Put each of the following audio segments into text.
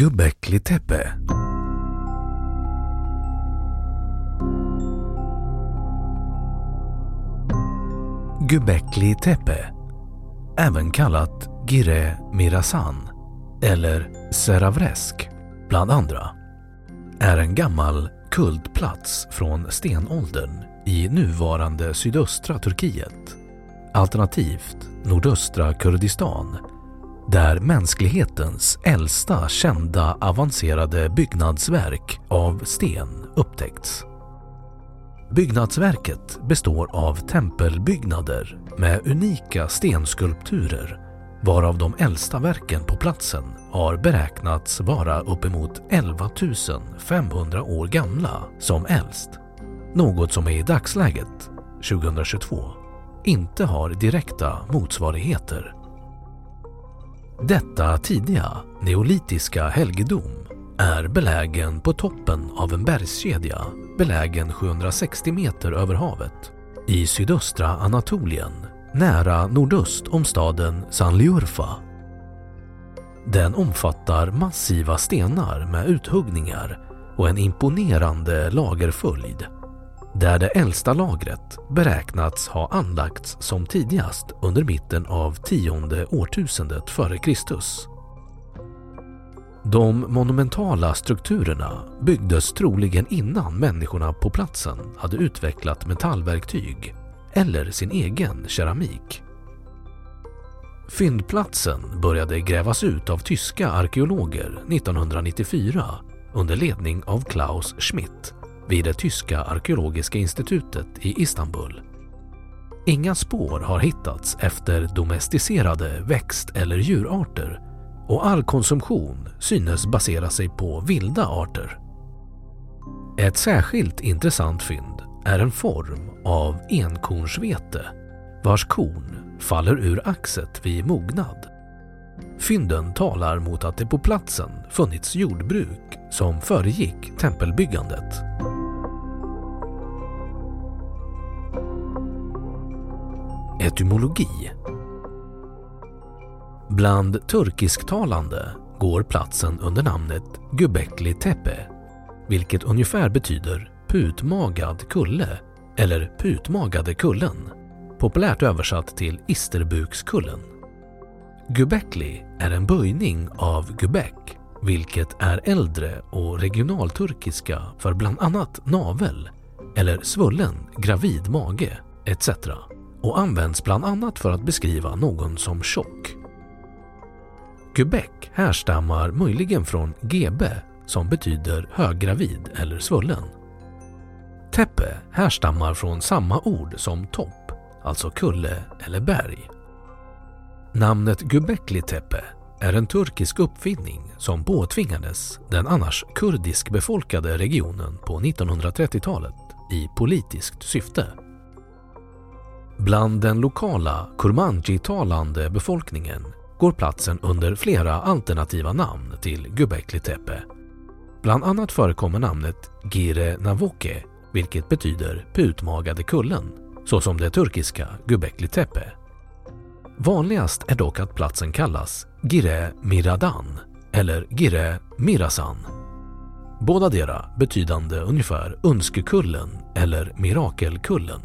Göbekli Tepe Göbekli Tepe, även kallat Gire Mirasan eller Seravresk bland andra, är en gammal kultplats från stenåldern i nuvarande sydöstra Turkiet, alternativt nordöstra Kurdistan, där mänsklighetens äldsta kända avancerade byggnadsverk av sten upptäckts. Byggnadsverket består av tempelbyggnader med unika stenskulpturer varav de äldsta verken på platsen har beräknats vara uppemot 11 500 år gamla som äldst. Något som i dagsläget, 2022, inte har direkta motsvarigheter. Detta tidiga neolitiska helgedom är belägen på toppen av en bergskedja belägen 760 meter över havet i sydöstra Anatolien nära nordöst om staden Sanliurfa. Den omfattar massiva stenar med uthuggningar och en imponerande lagerföljd där det äldsta lagret beräknats ha anlagts som tidigast under mitten av tionde årtusendet före Kristus. De monumentala strukturerna byggdes troligen innan människorna på platsen hade utvecklat metallverktyg eller sin egen keramik. Fyndplatsen började grävas ut av tyska arkeologer 1994 under ledning av Klaus Schmidt vid det tyska arkeologiska institutet i Istanbul. Inga spår har hittats efter domesticerade växt eller djurarter och all konsumtion synes basera sig på vilda arter. Ett särskilt intressant fynd är en form av enkornsvete vars korn faller ur axet vid mognad. Fynden talar mot att det på platsen funnits jordbruk som föregick tempelbyggandet. Etymologi Bland turkisktalande går platsen under namnet Göbekli Tepe, vilket ungefär betyder putmagad kulle eller putmagade kullen, populärt översatt till Isterbukskullen. Göbekli är en böjning av Göbek, vilket är äldre och regionalturkiska för bland annat navel eller svullen gravid mage etc och används bland annat för att beskriva någon som tjock. Göbek härstammar möjligen från gebe som betyder höggravid eller svullen. Tepe härstammar från samma ord som topp, alltså kulle eller berg. Namnet Göbekli Tepe är en turkisk uppfinning som påtvingades den annars kurdisk befolkade regionen på 1930-talet i politiskt syfte. Bland den lokala kurmanji-talande befolkningen går platsen under flera alternativa namn till Göbekli Tepe. Bland annat förekommer namnet Gire Navoke, vilket betyder putmagade kullen, såsom det turkiska Göbekli Tepe. Vanligast är dock att platsen kallas Gire Miradan eller Gire Mirasan. Bådadera betydande ungefär Önskekullen eller Mirakelkullen.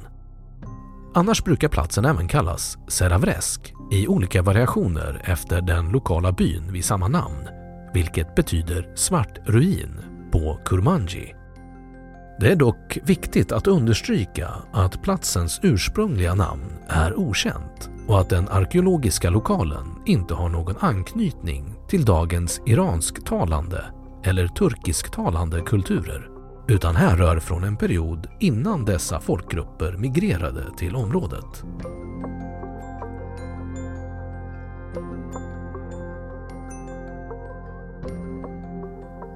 Annars brukar platsen även kallas Seravresk i olika variationer efter den lokala byn vid samma namn, vilket betyder svart ruin på kurmanji. Det är dock viktigt att understryka att platsens ursprungliga namn är okänt och att den arkeologiska lokalen inte har någon anknytning till dagens iransktalande eller turkisktalande kulturer utan härrör från en period innan dessa folkgrupper migrerade till området.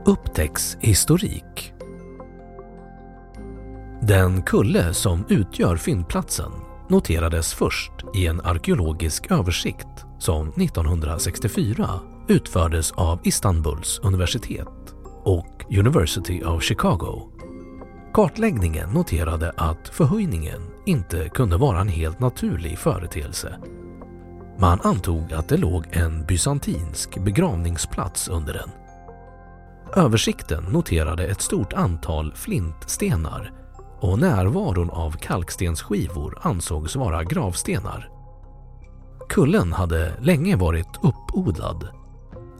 Upptäcktshistorik Den kulle som utgör fyndplatsen noterades först i en arkeologisk översikt som 1964 utfördes av Istanbuls universitet och University of Chicago. Kartläggningen noterade att förhöjningen inte kunde vara en helt naturlig företeelse. Man antog att det låg en bysantinsk begravningsplats under den. Översikten noterade ett stort antal flintstenar och närvaron av kalkstensskivor ansågs vara gravstenar. Kullen hade länge varit uppodlad.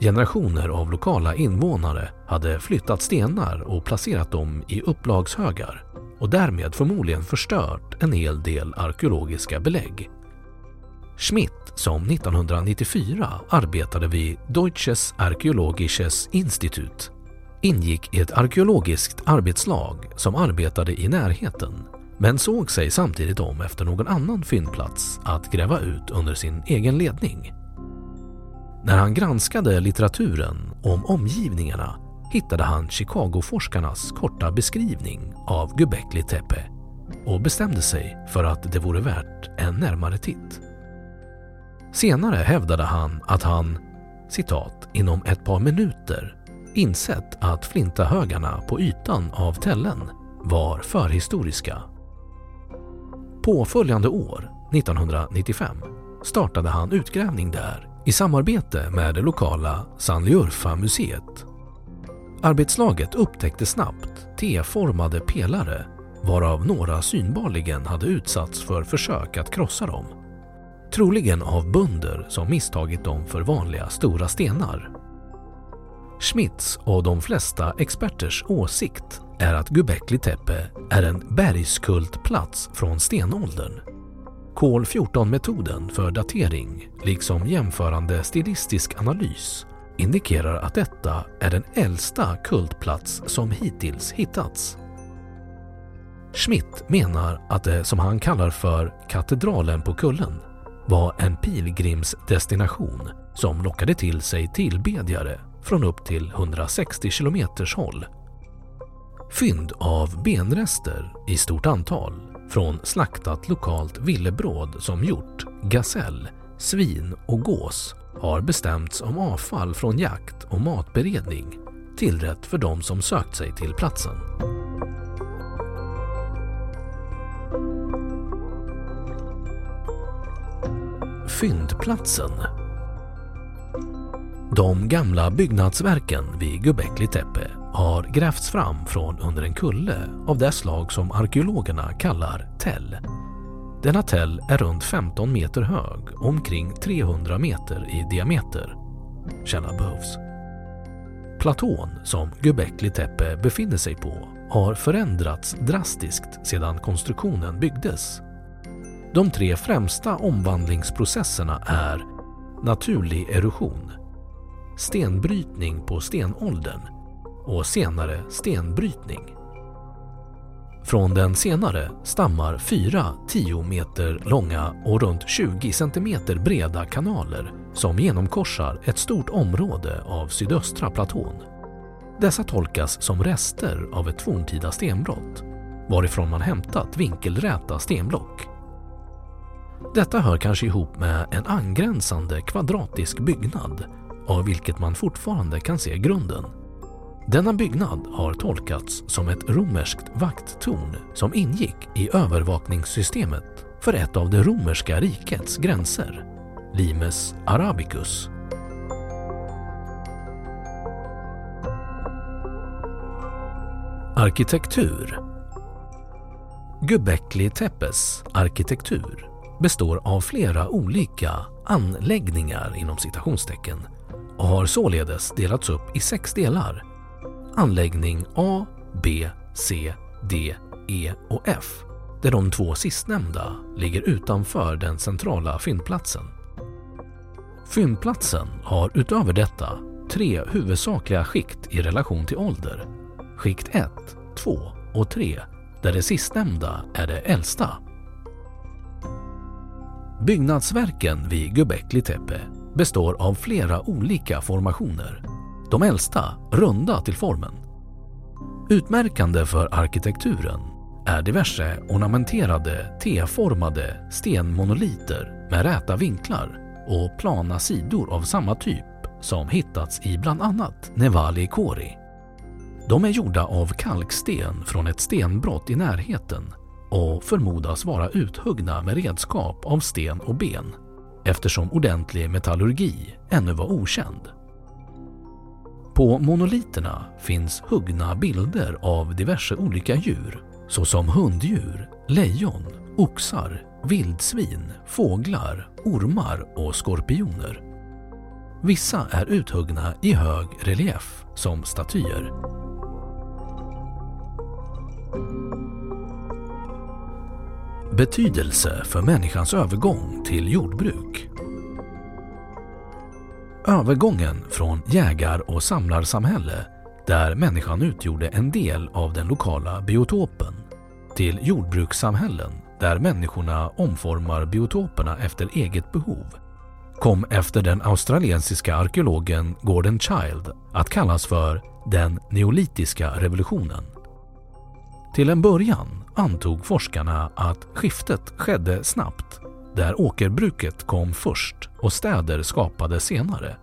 Generationer av lokala invånare hade flyttat stenar och placerat dem i upplagshögar och därmed förmodligen förstört en hel del arkeologiska belägg. Schmidt, som 1994 arbetade vid Deutsches Archäologisches Institut, ingick i ett arkeologiskt arbetslag som arbetade i närheten men såg sig samtidigt om efter någon annan fyndplats att gräva ut under sin egen ledning. När han granskade litteraturen om omgivningarna hittade han Chicagoforskarnas korta beskrivning av Göbekli Tepe och bestämde sig för att det vore värt en närmare titt. Senare hävdade han att han citat, inom ett par minuter insett att flintahögarna på ytan av tällen var förhistoriska. Påföljande år, 1995, startade han utgrävning där i samarbete med det lokala Sanliurfa-museet. Arbetslaget upptäckte snabbt T-formade pelare varav några synbarligen hade utsatts för försök att krossa dem. Troligen av bönder som misstagit dem för vanliga stora stenar. Schmitz och de flesta experters åsikt är att Göbekli Tepe är en bergskultplats från stenåldern. Kol 14-metoden för datering, liksom jämförande stilistisk analys, indikerar att detta är den äldsta kultplats som hittills hittats. Schmidt menar att det som han kallar för katedralen på kullen var en pilgrimsdestination som lockade till sig tillbedjare från upp till 160 kilometers håll. Fynd av benrester i stort antal från slaktat lokalt villebråd som hjort, gasell, svin och gås har bestämts om avfall från jakt och matberedning tillrätt för de som sökt sig till platsen. Fyndplatsen de gamla byggnadsverken vid Göbekli Tepe har grävts fram från under en kulle av det slag som arkeologerna kallar tell. Denna tell är runt 15 meter hög och omkring 300 meter i diameter. Källa behövs. Platån som Göbekli Tepe befinner sig på har förändrats drastiskt sedan konstruktionen byggdes. De tre främsta omvandlingsprocesserna är naturlig erosion, stenbrytning på stenåldern och senare stenbrytning. Från den senare stammar fyra 10 meter långa och runt 20 centimeter breda kanaler som genomkorsar ett stort område av sydöstra platån. Dessa tolkas som rester av ett forntida stenbrott varifrån man hämtat vinkelräta stenblock. Detta hör kanske ihop med en angränsande kvadratisk byggnad av vilket man fortfarande kan se grunden. Denna byggnad har tolkats som ett romerskt vakttorn som ingick i övervakningssystemet för ett av det romerska rikets gränser, Limes Arabicus. Arkitektur Göbekli Tepes arkitektur består av flera olika anläggningar inom citationstecken och har således delats upp i sex delar. Anläggning A, B, C, D, E och F där de två sistnämnda ligger utanför den centrala fyndplatsen. Fyndplatsen har utöver detta tre huvudsakliga skikt i relation till ålder. Skikt 1, 2 och 3 där det sistnämnda är det äldsta. Byggnadsverken vid Göbekli Tepe består av flera olika formationer. De äldsta runda till formen. Utmärkande för arkitekturen är diverse ornamenterade T-formade stenmonoliter med räta vinklar och plana sidor av samma typ som hittats i bland annat Nevali Kori. De är gjorda av kalksten från ett stenbrott i närheten och förmodas vara uthuggna med redskap av sten och ben eftersom ordentlig metallurgi ännu var okänd. På monoliterna finns huggna bilder av diverse olika djur såsom hunddjur, lejon, oxar, vildsvin, fåglar, ormar och skorpioner. Vissa är uthuggna i hög relief som statyer. Betydelse för människans övergång till jordbruk. Övergången från jägar och samlarsamhälle där människan utgjorde en del av den lokala biotopen till jordbrukssamhällen där människorna omformar biotoperna efter eget behov kom efter den australiensiska arkeologen Gordon Child att kallas för den neolitiska revolutionen. Till en början antog forskarna att skiftet skedde snabbt där åkerbruket kom först och städer skapades senare.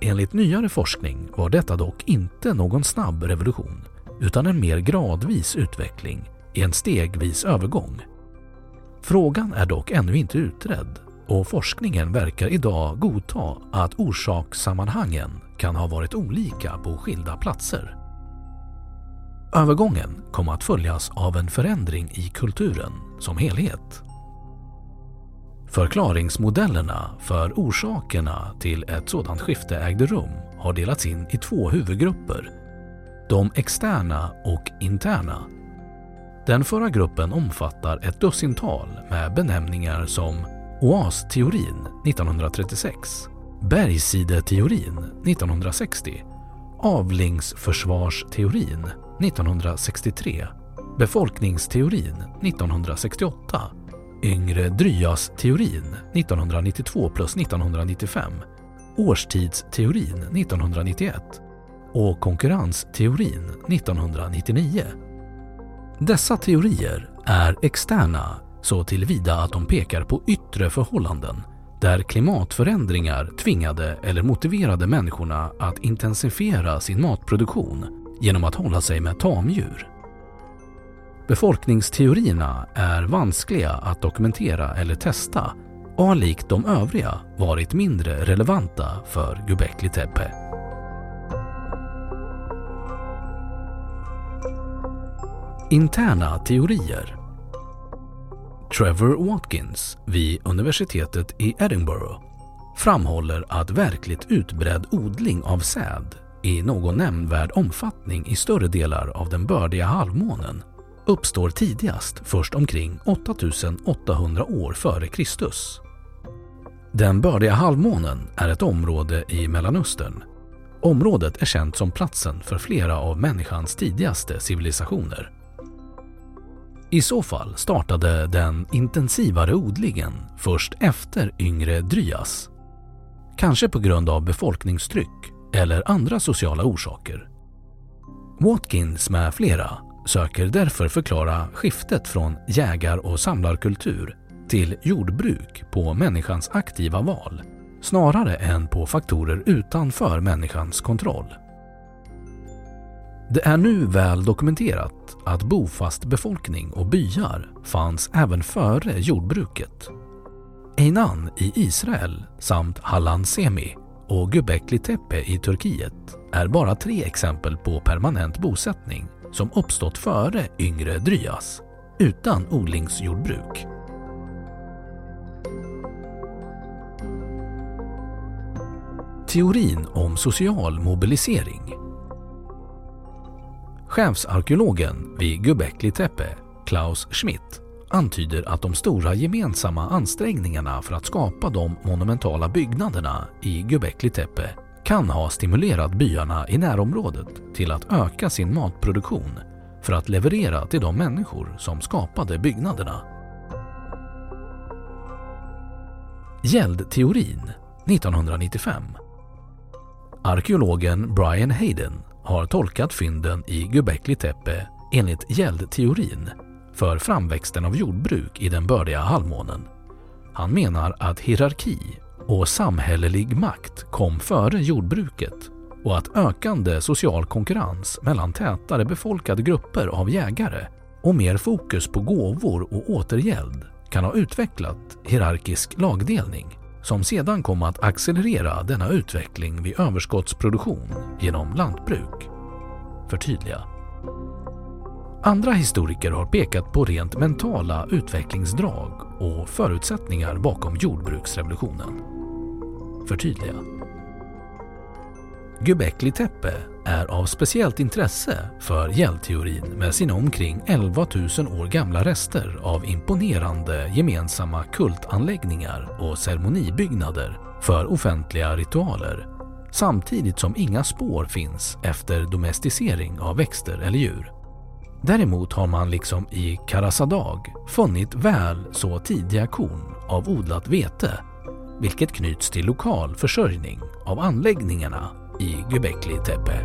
Enligt nyare forskning var detta dock inte någon snabb revolution utan en mer gradvis utveckling i en stegvis övergång. Frågan är dock ännu inte utredd och forskningen verkar idag godta att orsakssammanhangen kan ha varit olika på skilda platser. Övergången kom att följas av en förändring i kulturen som helhet. Förklaringsmodellerna för orsakerna till ett sådant skifte ägde rum har delats in i två huvudgrupper. De externa och interna. Den förra gruppen omfattar ett dussintal med benämningar som OAS-teorin 1936, Bergsideteorin 1960, Avlingsförsvarsteorin 1963, Befolkningsteorin 1968, Yngre Dryas-teorin 1992 plus 1995, Årstidsteorin 1991 och Konkurrensteorin 1999. Dessa teorier är externa så tillvida att de pekar på yttre förhållanden där klimatförändringar tvingade eller motiverade människorna att intensifiera sin matproduktion genom att hålla sig med tamdjur. Befolkningsteorierna är vanskliga att dokumentera eller testa och har likt de övriga varit mindre relevanta för Göbekli Tepe. Interna teorier Trevor Watkins vid universitetet i Edinburgh framhåller att verkligt utbredd odling av säd i någon nämnvärd omfattning i större delar av den bördiga halvmånen uppstår tidigast först omkring 8800 år före Kristus. Den bördiga halvmånen är ett område i Mellanöstern. Området är känt som platsen för flera av människans tidigaste civilisationer. I så fall startade den intensivare odlingen först efter yngre Dryas. Kanske på grund av befolkningstryck eller andra sociala orsaker. Watkins med flera söker därför förklara skiftet från jägar och samlarkultur till jordbruk på människans aktiva val snarare än på faktorer utanför människans kontroll. Det är nu väl dokumenterat att bofast befolkning och byar fanns även före jordbruket. Einan i Israel samt Hallan-Semi och Göbekli Tepe i Turkiet är bara tre exempel på permanent bosättning som uppstått före yngre Dryas, utan odlingsjordbruk. Teorin om social mobilisering Chefsarkeologen vid Göbekli Tepe, Klaus Schmidt, antyder att de stora gemensamma ansträngningarna för att skapa de monumentala byggnaderna i Göbekli Tepe kan ha stimulerat byarna i närområdet till att öka sin matproduktion för att leverera till de människor som skapade byggnaderna. Gäldteorin 1995 Arkeologen Brian Hayden har tolkat fynden i Göbekli Tepe enligt gäldteorin för framväxten av jordbruk i den bördiga halvmånen. Han menar att hierarki och samhällelig makt kom före jordbruket och att ökande social konkurrens mellan tätare befolkade grupper av jägare och mer fokus på gåvor och återgäld kan ha utvecklat hierarkisk lagdelning som sedan kom att accelerera denna utveckling vid överskottsproduktion genom lantbruk. Förtydliga. Andra historiker har pekat på rent mentala utvecklingsdrag och förutsättningar bakom jordbruksrevolutionen. Förtydliga. Göbekli Tepe är av speciellt intresse för gällteorin med sina omkring 11 000 år gamla rester av imponerande gemensamma kultanläggningar och ceremonibyggnader för offentliga ritualer samtidigt som inga spår finns efter domesticering av växter eller djur. Däremot har man liksom i Karasadag funnit väl så tidiga korn av odlat vete vilket knyts till lokal försörjning av anläggningarna i Göbekli Tepe.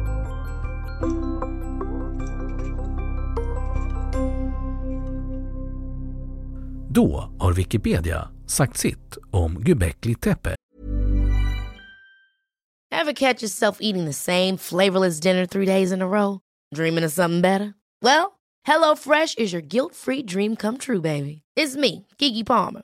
Då har Wikipedia sagt sitt om Göbekli Tepe. Ever catch yourself eating the same flavorless dinner three days in a row? Dreaming of something better? Well, HelloFresh is your guilt-free dream come true, baby. It's me, Gigi Palmer.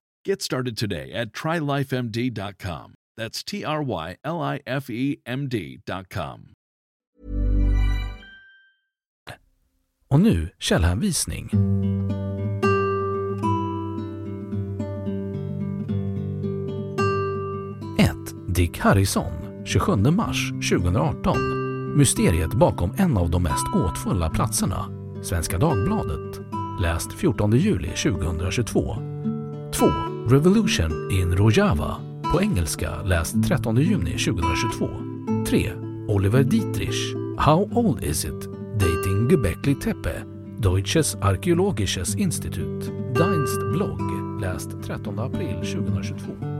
Get started today at trylifemd.com. That's T R Y L I F E M D.com. Och nu källhänvisning. 1. Dick Harrison, 27 mars 2018. Mysteriet bakom en av de mest gåtfulla platserna. Svenska Dagbladet. Läst 14 juli 2022. 2. Revolution in Rojava. På engelska läst 13 juni 2022. 3. Oliver Dietrich. How old is it? Dating Göbekli Tepe. Deutsches Archäologisches Institut. Deinst blogg. Läst 13 april 2022.